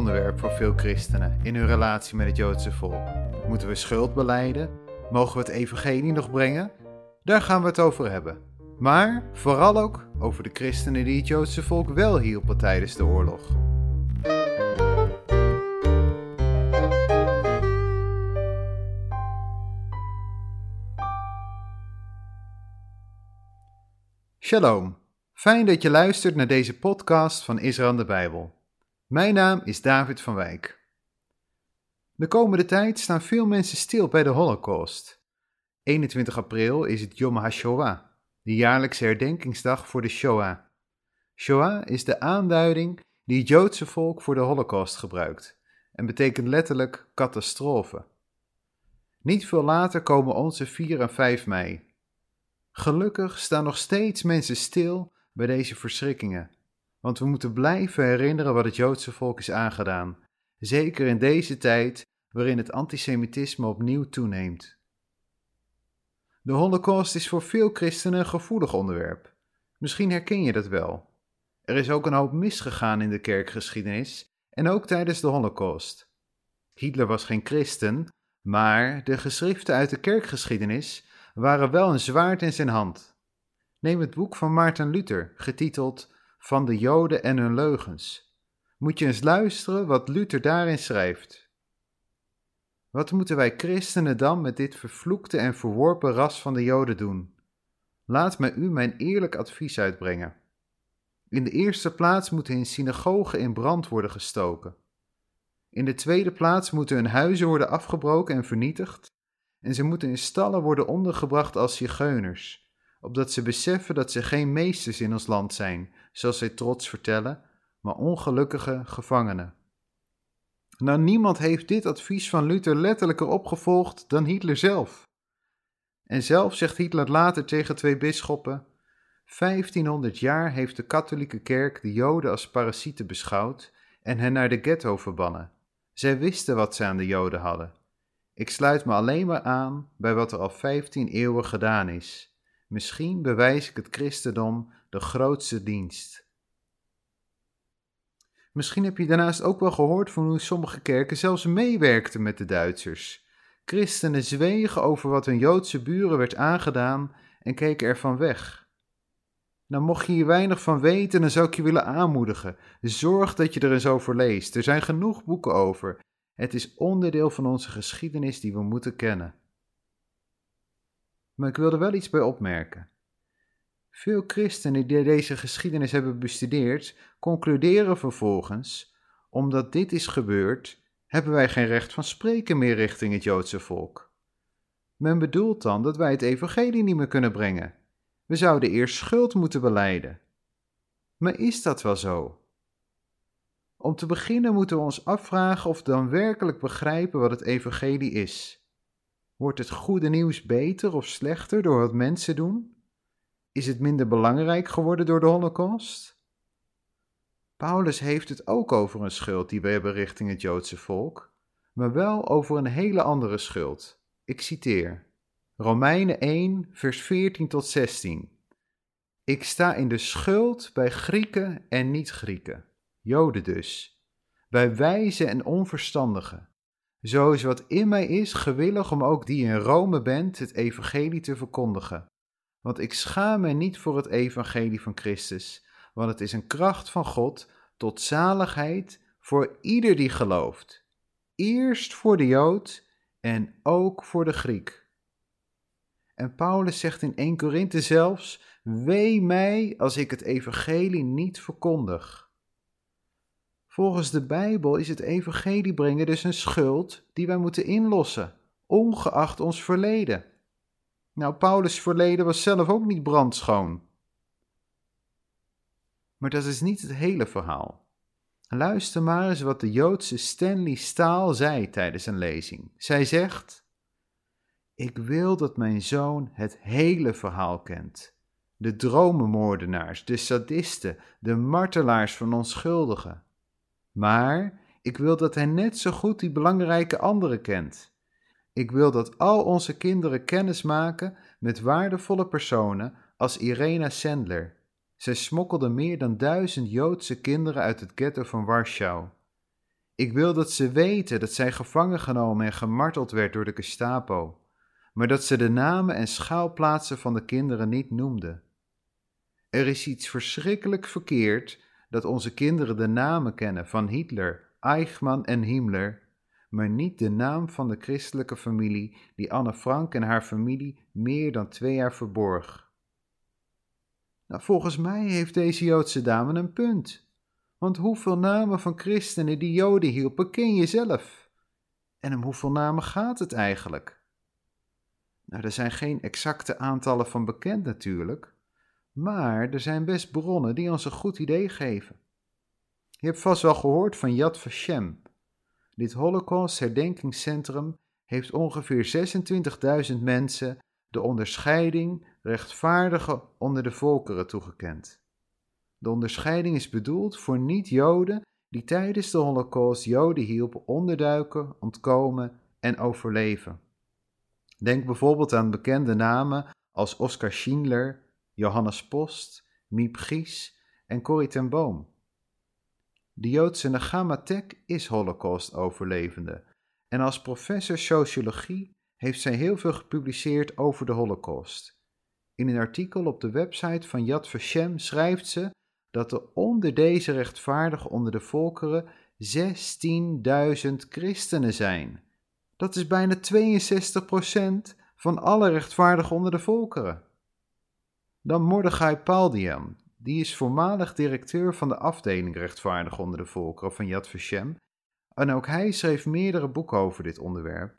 onderwerp voor veel christenen in hun relatie met het Joodse volk. Moeten we schuld beleiden? Mogen we het evangelie nog brengen? Daar gaan we het over hebben. Maar vooral ook over de christenen die het Joodse volk wel hielpen tijdens de oorlog. Shalom. Fijn dat je luistert naar deze podcast van Israël de Bijbel. Mijn naam is David van Wijk. De komende tijd staan veel mensen stil bij de Holocaust. 21 april is het Yom HaShoah, de jaarlijkse herdenkingsdag voor de Shoah. Shoah is de aanduiding die het Joodse volk voor de Holocaust gebruikt en betekent letterlijk catastrofe. Niet veel later komen onze 4 en 5 mei. Gelukkig staan nog steeds mensen stil bij deze verschrikkingen, want we moeten blijven herinneren wat het Joodse volk is aangedaan, zeker in deze tijd waarin het antisemitisme opnieuw toeneemt. De Holocaust is voor veel christenen een gevoelig onderwerp. Misschien herken je dat wel. Er is ook een hoop misgegaan in de kerkgeschiedenis en ook tijdens de Holocaust. Hitler was geen christen, maar de geschriften uit de kerkgeschiedenis waren wel een zwaard in zijn hand. Neem het boek van Maarten Luther, getiteld Van de Joden en hun leugens. Moet je eens luisteren wat Luther daarin schrijft. Wat moeten wij christenen dan met dit vervloekte en verworpen ras van de Joden doen? Laat mij u mijn eerlijk advies uitbrengen. In de eerste plaats moeten hun synagogen in brand worden gestoken. In de tweede plaats moeten hun huizen worden afgebroken en vernietigd. En ze moeten in stallen worden ondergebracht als zigeuners, opdat ze beseffen dat ze geen meesters in ons land zijn, zoals zij trots vertellen, maar ongelukkige gevangenen. Nou, niemand heeft dit advies van Luther letterlijker opgevolgd dan Hitler zelf. En zelf zegt Hitler later tegen twee bisschoppen: 1500 jaar heeft de katholieke kerk de Joden als parasieten beschouwd en hen naar de ghetto verbannen. Zij wisten wat ze aan de Joden hadden. Ik sluit me alleen maar aan bij wat er al 15 eeuwen gedaan is. Misschien bewijs ik het christendom de grootste dienst. Misschien heb je daarnaast ook wel gehoord van hoe sommige kerken zelfs meewerkten met de Duitsers. Christenen zwegen over wat hun Joodse buren werd aangedaan en keken ervan weg. Nou, mocht je hier weinig van weten, dan zou ik je willen aanmoedigen. Zorg dat je er eens over leest. Er zijn genoeg boeken over. Het is onderdeel van onze geschiedenis die we moeten kennen. Maar ik wil er wel iets bij opmerken. Veel christenen die deze geschiedenis hebben bestudeerd, concluderen vervolgens: omdat dit is gebeurd, hebben wij geen recht van spreken meer richting het Joodse volk. Men bedoelt dan dat wij het evangelie niet meer kunnen brengen. We zouden eerst schuld moeten beleiden. Maar is dat wel zo? Om te beginnen moeten we ons afvragen of we dan werkelijk begrijpen wat het evangelie is. Wordt het goede nieuws beter of slechter door wat mensen doen? Is het minder belangrijk geworden door de Holocaust? Paulus heeft het ook over een schuld die we hebben richting het Joodse volk, maar wel over een hele andere schuld. Ik citeer Romeinen 1, vers 14 tot 16. Ik sta in de schuld bij Grieken en niet-Grieken Joden dus, bij wijze en onverstandigen. Zo is wat in mij is gewillig om ook die in Rome bent het evangelie te verkondigen. Want ik schaam me niet voor het evangelie van Christus, want het is een kracht van God tot zaligheid voor ieder die gelooft. Eerst voor de Jood en ook voor de Griek. En Paulus zegt in 1 Korinthe zelfs: Wee mij als ik het evangelie niet verkondig. Volgens de Bijbel is het evangelie brengen dus een schuld die wij moeten inlossen, ongeacht ons verleden. Nou, Paulus' verleden was zelf ook niet brandschoon. Maar dat is niet het hele verhaal. Luister maar eens wat de Joodse Stanley Staal zei tijdens een lezing. Zij zegt: Ik wil dat mijn zoon het hele verhaal kent. De dromenmoordenaars, de sadisten, de martelaars van onschuldigen. Maar ik wil dat hij net zo goed die belangrijke anderen kent. Ik wil dat al onze kinderen kennis maken met waardevolle personen als Irena Sandler. Zij smokkelde meer dan duizend Joodse kinderen uit het ghetto van Warschau. Ik wil dat ze weten dat zij gevangen genomen en gemarteld werd door de Gestapo, maar dat ze de namen en schaalplaatsen van de kinderen niet noemde. Er is iets verschrikkelijk verkeerd dat onze kinderen de namen kennen van Hitler, Eichmann en Himmler, maar niet de naam van de christelijke familie die Anne Frank en haar familie meer dan twee jaar verborg. Nou, volgens mij heeft deze Joodse dame een punt. Want hoeveel namen van christenen die Joden hielpen ken je zelf? En om hoeveel namen gaat het eigenlijk? Nou, er zijn geen exacte aantallen van bekend natuurlijk, maar er zijn best bronnen die ons een goed idee geven. Je hebt vast wel gehoord van Yad Vashem. Dit Holocaust-herdenkingscentrum heeft ongeveer 26.000 mensen de onderscheiding rechtvaardige onder de volkeren toegekend. De onderscheiding is bedoeld voor niet-Joden die tijdens de Holocaust Joden hielpen onderduiken, ontkomen en overleven. Denk bijvoorbeeld aan bekende namen als Oskar Schindler, Johannes Post, Miep Gies en Corrie ten Boom. De Joodse Nagama is Holocaust-overlevende en als professor sociologie heeft zij heel veel gepubliceerd over de Holocaust. In een artikel op de website van Yad Vashem schrijft ze dat er onder deze rechtvaardigen onder de volkeren 16.000 christenen zijn. Dat is bijna 62% van alle rechtvaardigen onder de volkeren. Dan Mordechai Paldian, die is voormalig directeur van de afdeling rechtvaardig onder de volkeren van Yad Vashem. En ook hij schreef meerdere boeken over dit onderwerp.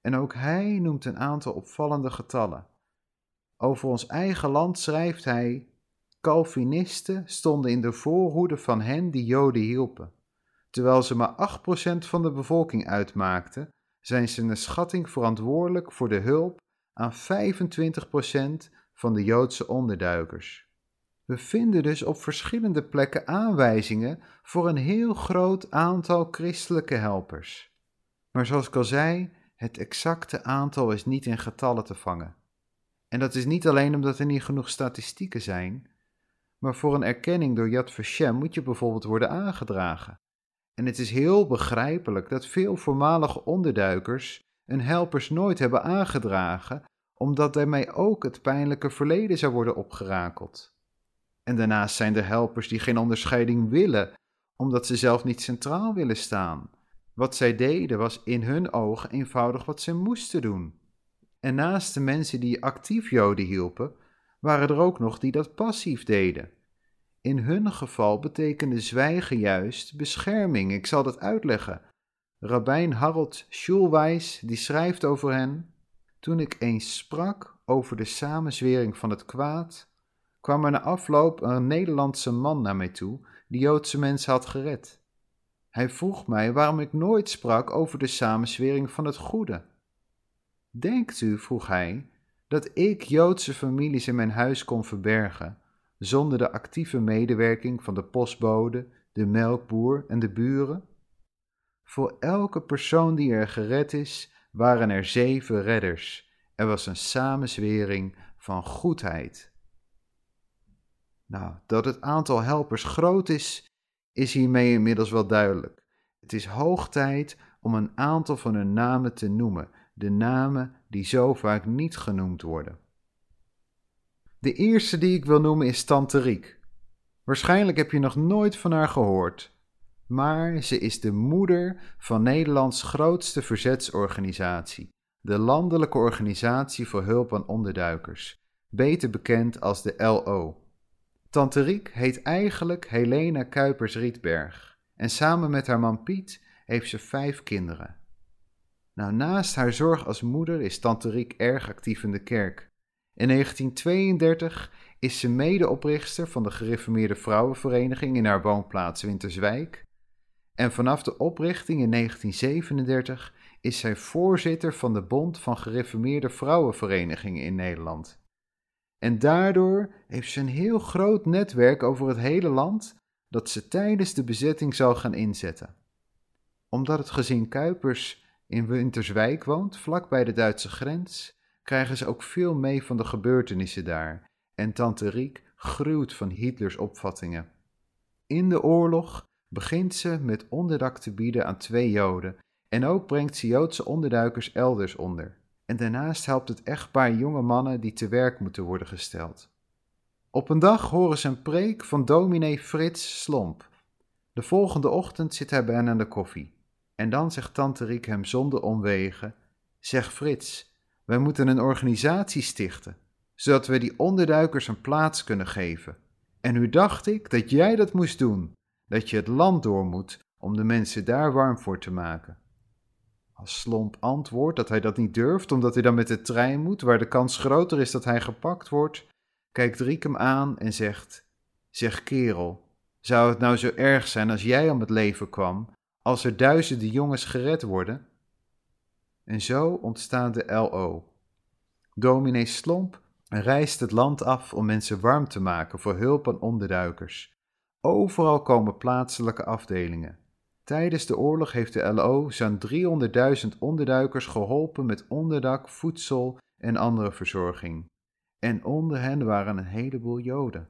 En ook hij noemt een aantal opvallende getallen. Over ons eigen land schrijft hij: Calvinisten stonden in de voorhoede van hen die Joden hielpen. Terwijl ze maar 8% van de bevolking uitmaakten, zijn ze naar schatting verantwoordelijk voor de hulp aan 25% van de Joodse onderduikers. We vinden dus op verschillende plekken aanwijzingen voor een heel groot aantal christelijke helpers. Maar zoals ik al zei, het exacte aantal is niet in getallen te vangen. En dat is niet alleen omdat er niet genoeg statistieken zijn, maar voor een erkenning door Yad Vashem moet je bijvoorbeeld worden aangedragen. En het is heel begrijpelijk dat veel voormalige onderduikers hun helpers nooit hebben aangedragen, omdat daarmee ook het pijnlijke verleden zou worden opgerakeld. En daarnaast zijn er helpers die geen onderscheiding willen, omdat ze zelf niet centraal willen staan. Wat zij deden was in hun ogen eenvoudig wat ze moesten doen. En naast de mensen die actief Joden hielpen, waren er ook nog die dat passief deden. In hun geval betekende zwijgen juist bescherming. Ik zal dat uitleggen. Rabijn Harold Schulweis die schrijft over hen: Toen ik eens sprak over de samenzwering van het kwaad, kwam er na afloop een Nederlandse man naar mij toe die Joodse mensen had gered. Hij vroeg mij waarom ik nooit sprak over de samenzwering van het goede. Denkt u, vroeg hij, dat ik Joodse families in mijn huis kon verbergen, zonder de actieve medewerking van de postbode, de melkboer en de buren? Voor elke persoon die er gered is, waren er zeven redders. Er was een samenzwering van goedheid. Nou, dat het aantal helpers groot is, is hiermee inmiddels wel duidelijk. Het is hoog tijd om een aantal van hun namen te noemen, de namen die zo vaak niet genoemd worden. De eerste die ik wil noemen is Tante Riek. Waarschijnlijk heb je nog nooit van haar gehoord, maar ze is de moeder van Nederlands grootste verzetsorganisatie, de Landelijke Organisatie voor Hulp aan Onderduikers, beter bekend als de LO. Tante Riek heet eigenlijk Helena Kuipers-Rietberg en samen met haar man Piet heeft ze vijf kinderen. Nou, naast haar zorg als moeder is Tante Riek erg actief in de kerk. In 1932 is ze medeoprichter van de Gereformeerde Vrouwenvereniging in haar woonplaats Winterswijk. En vanaf de oprichting in 1937 is zij voorzitter van de Bond van Gereformeerde Vrouwenverenigingen in Nederland. En daardoor heeft ze een heel groot netwerk over het hele land dat ze tijdens de bezetting zal gaan inzetten. Omdat het gezin Kuipers in Winterswijk woont, vlakbij de Duitse grens, krijgen ze ook veel mee van de gebeurtenissen daar en tante Riek gruwt van Hitlers opvattingen. In de oorlog begint ze met onderdak te bieden aan twee Joden en ook brengt ze Joodse onderduikers elders onder. En daarnaast helpt het echtpaar jonge mannen die te werk moeten worden gesteld. Op een dag horen ze een preek van dominee Frits Slomp. De volgende ochtend zit hij bij hen aan de koffie. En dan zegt tante Riek hem zonder omwegen: Zeg Frits, wij moeten een organisatie stichten, zodat we die onderduikers een plaats kunnen geven. En nu dacht ik dat jij dat moest doen, dat je het land door moet om de mensen daar warm voor te maken. Als Slomp antwoordt dat hij dat niet durft, omdat hij dan met de trein moet, waar de kans groter is dat hij gepakt wordt, kijkt Riek hem aan en zegt: Zeg kerel, zou het nou zo erg zijn als jij om het leven kwam, als er duizenden jongens gered worden? En zo ontstaat de LO. Dominee Slomp reist het land af om mensen warm te maken voor hulp aan onderduikers. Overal komen plaatselijke afdelingen. Tijdens de oorlog heeft de LO zo'n 300.000 onderduikers geholpen met onderdak, voedsel en andere verzorging. En onder hen waren een heleboel Joden.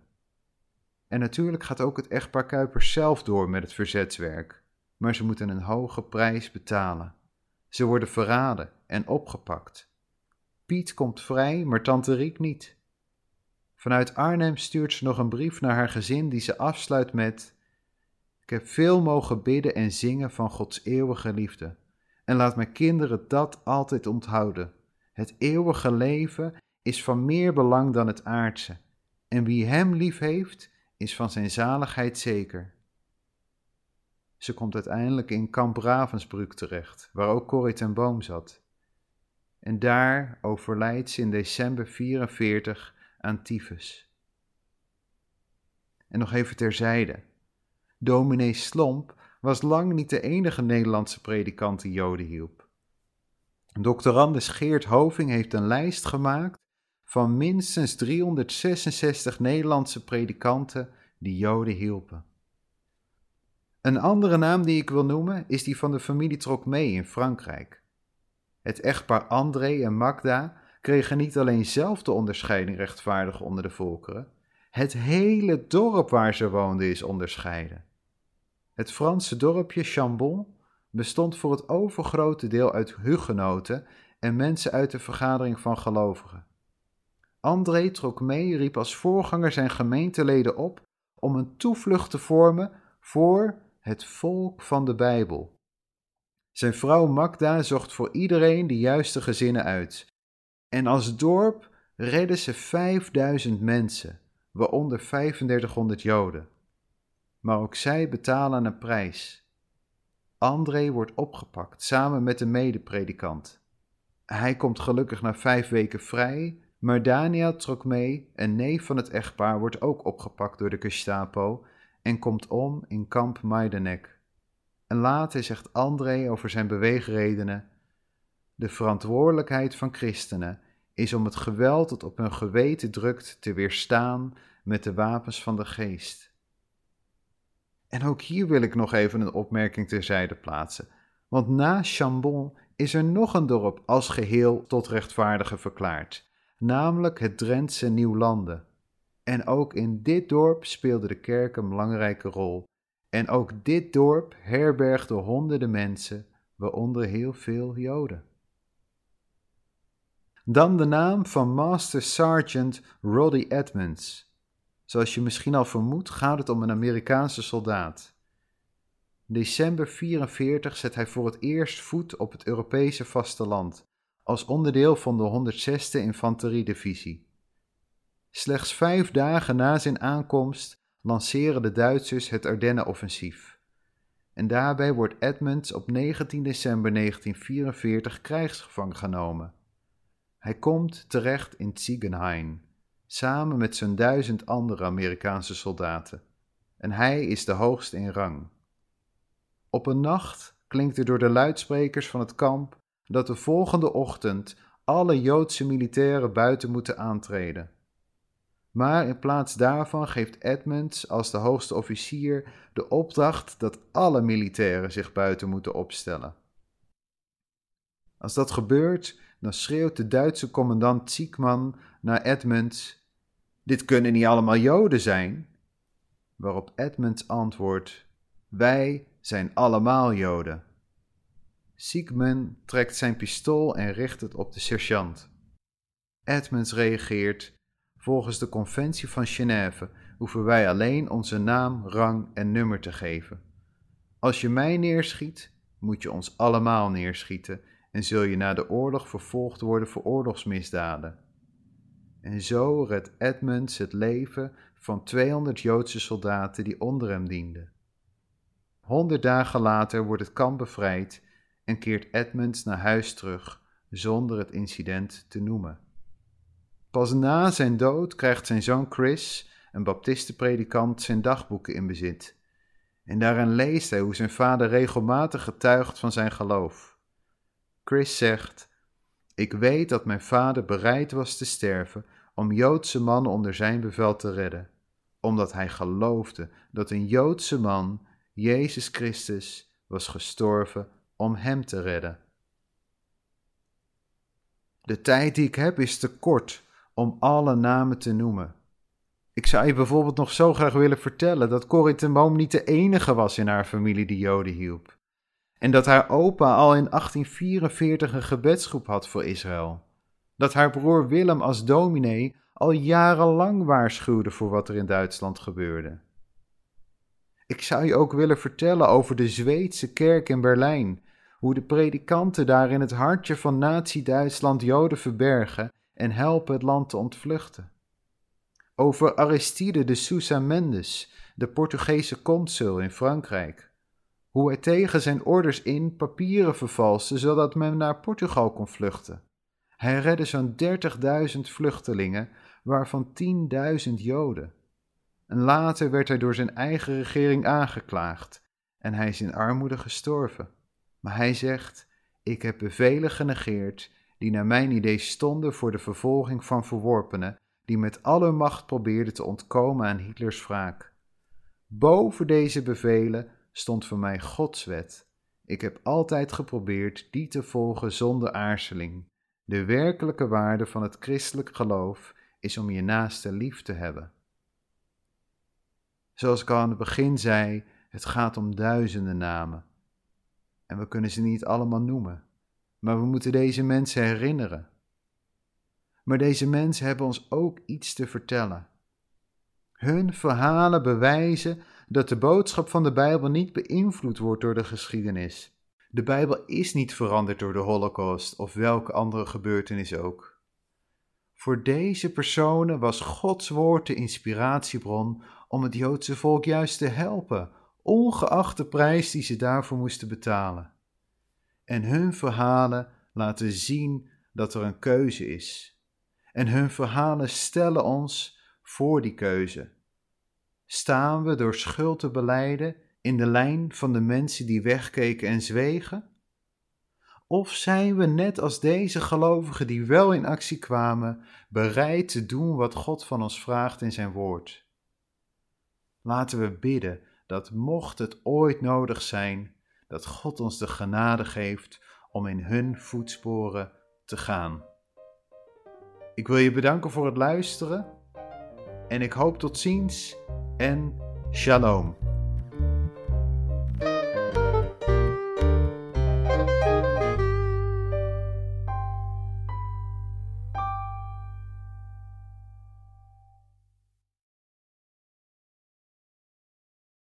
En natuurlijk gaat ook het echtpaar Kuipers zelf door met het verzetswerk, maar ze moeten een hoge prijs betalen. Ze worden verraden en opgepakt. Piet komt vrij, maar tante Riek niet. Vanuit Arnhem stuurt ze nog een brief naar haar gezin die ze afsluit met: Ik heb veel mogen bidden en zingen van Gods eeuwige liefde. En laat mijn kinderen dat altijd onthouden. Het eeuwige leven is van meer belang dan het aardse. En wie hem lief heeft, is van zijn zaligheid zeker. Ze komt uiteindelijk in kamp Ravensbrück terecht, waar ook Corrie ten Boom zat. En daar overlijdt ze in december 44 aan tyfus. En nog even terzijde. Dominee Slomp was lang niet de enige Nederlandse predikant die Joden hielp. Doctorandus Geert Hoving heeft een lijst gemaakt van minstens 366 Nederlandse predikanten die Joden hielpen. Een andere naam die ik wil noemen is die van de familie Trocmé in Frankrijk. Het echtpaar André en Magda kregen niet alleen zelf de onderscheiding rechtvaardig onder de volkeren, het hele dorp waar ze woonden is onderscheiden. Het Franse dorpje Chambon bestond voor het overgrote deel uit hugenoten en mensen uit de vergadering van gelovigen. André Trocmé riep als voorganger zijn gemeenteleden op om een toevlucht te vormen voor het volk van de Bijbel. Zijn vrouw Magda zocht voor iedereen de juiste gezinnen uit. En als dorp redden ze 5000 mensen, waaronder 3500 Joden. Maar ook zij betalen een prijs. André wordt opgepakt samen met de medepredikant. Hij komt gelukkig na vijf weken vrij, maar Daniel trok mee, een neef van het echtpaar, wordt ook opgepakt door de Gestapo en komt om in kamp Majdanek. En later zegt André over zijn beweegredenen: De verantwoordelijkheid van christenen is om het geweld dat op hun geweten drukt te weerstaan met de wapens van de geest. En ook hier wil ik nog even een opmerking terzijde plaatsen, want na Chambon is er nog een dorp als geheel tot rechtvaardige verklaard, namelijk het Drentse Nieuwlanden. En ook in dit dorp speelde de kerk een belangrijke rol. En ook dit dorp herbergde honderden mensen, waaronder heel veel Joden. Dan de naam van Master Sergeant Roddy Edmonds. Zoals je misschien al vermoedt, gaat het om een Amerikaanse soldaat. December 44 zet hij voor het eerst voet op het Europese vasteland, als onderdeel van de 106e Infanteriedivisie. Slechts vijf dagen na zijn aankomst lanceren de Duitsers het Ardennenoffensief. En daarbij wordt Edmunds op 19 december 1944 krijgsgevangen genomen. Hij komt terecht in Ziegenhain, samen met zijn duizend andere Amerikaanse soldaten. En hij is de hoogste in rang. Op een nacht klinkt er door de luidsprekers van het kamp dat de volgende ochtend alle Joodse militairen buiten moeten aantreden. Maar in plaats daarvan geeft Edmunds als de hoogste officier de opdracht dat alle militairen zich buiten moeten opstellen. Als dat gebeurt, dan schreeuwt de Duitse commandant Ziekman naar Edmunds: Dit kunnen niet allemaal Joden zijn. Waarop Edmunds antwoordt: Wij zijn allemaal Joden. Siegmund trekt zijn pistool en richt het op de sergeant. Edmunds reageert: Volgens de conventie van Genève hoeven wij alleen onze naam, rang en nummer te geven. Als je mij neerschiet, moet je ons allemaal neerschieten en zul je na de oorlog vervolgd worden voor oorlogsmisdaden. En zo redt Edmunds het leven van 200 Joodse soldaten die onder hem dienden. Honderd dagen later wordt het kamp bevrijd en keert Edmunds naar huis terug zonder het incident te noemen. Pas na zijn dood krijgt zijn zoon Chris, een baptistenpredikant, zijn dagboeken in bezit. En daarin leest hij hoe zijn vader regelmatig getuigt van zijn geloof. Chris zegt: Ik weet dat mijn vader bereid was te sterven om Joodse mannen onder zijn bevel te redden, omdat hij geloofde dat een Joodse man, Jezus Christus, was gestorven om hem te redden. De tijd die ik heb is te kort om alle namen te noemen. Ik zou je bijvoorbeeld nog zo graag willen vertellen dat Corrie ten Boom niet de enige was in haar familie die Joden hielp. En dat haar opa al in 1844 een gebedsgroep had voor Israël. Dat haar broer Willem als dominee al jarenlang waarschuwde voor wat er in Duitsland gebeurde. Ik zou je ook willen vertellen over de Zweedse kerk in Berlijn, hoe de predikanten daar in het hartje van Nazi-Duitsland Joden verbergen en helpen het land te ontvluchten. Over Aristide de Sousa Mendes, de Portugese consul in Frankrijk. Hoe hij tegen zijn orders in papieren vervalste zodat men naar Portugal kon vluchten. Hij redde zo'n 30.000 vluchtelingen, waarvan 10.000 Joden. En later werd hij door zijn eigen regering aangeklaagd en hij is in armoede gestorven. Maar hij zegt: Ik heb bevelen genegeerd die naar mijn idee stonden voor de vervolging van verworpenen, die met alle macht probeerden te ontkomen aan Hitlers wraak. Boven deze bevelen stond voor mij Gods wet. Ik heb altijd geprobeerd die te volgen zonder aarzeling. De werkelijke waarde van het christelijk geloof is om je naaste lief te hebben. Zoals ik al aan het begin zei, het gaat om duizenden namen. En we kunnen ze niet allemaal noemen maar we moeten deze mensen herinneren. Maar deze mensen hebben ons ook iets te vertellen. Hun verhalen bewijzen dat de boodschap van de Bijbel niet beïnvloed wordt door de geschiedenis. De Bijbel is niet veranderd door de Holocaust of welke andere gebeurtenis ook. Voor deze personen was Gods woord de inspiratiebron om het Joodse volk juist te helpen, ongeacht de prijs die ze daarvoor moesten betalen en hun verhalen laten zien dat er een keuze is. En hun verhalen stellen ons voor die keuze. Staan we door schuld te beleiden in de lijn van de mensen die wegkeken en zwegen? Of zijn we net als deze gelovigen die wel in actie kwamen, bereid te doen wat God van ons vraagt in zijn woord? Laten we bidden dat mocht het ooit nodig zijn, dat God ons de genade geeft om in hun voetsporen te gaan. Ik wil je bedanken voor het luisteren en ik hoop tot ziens en shalom.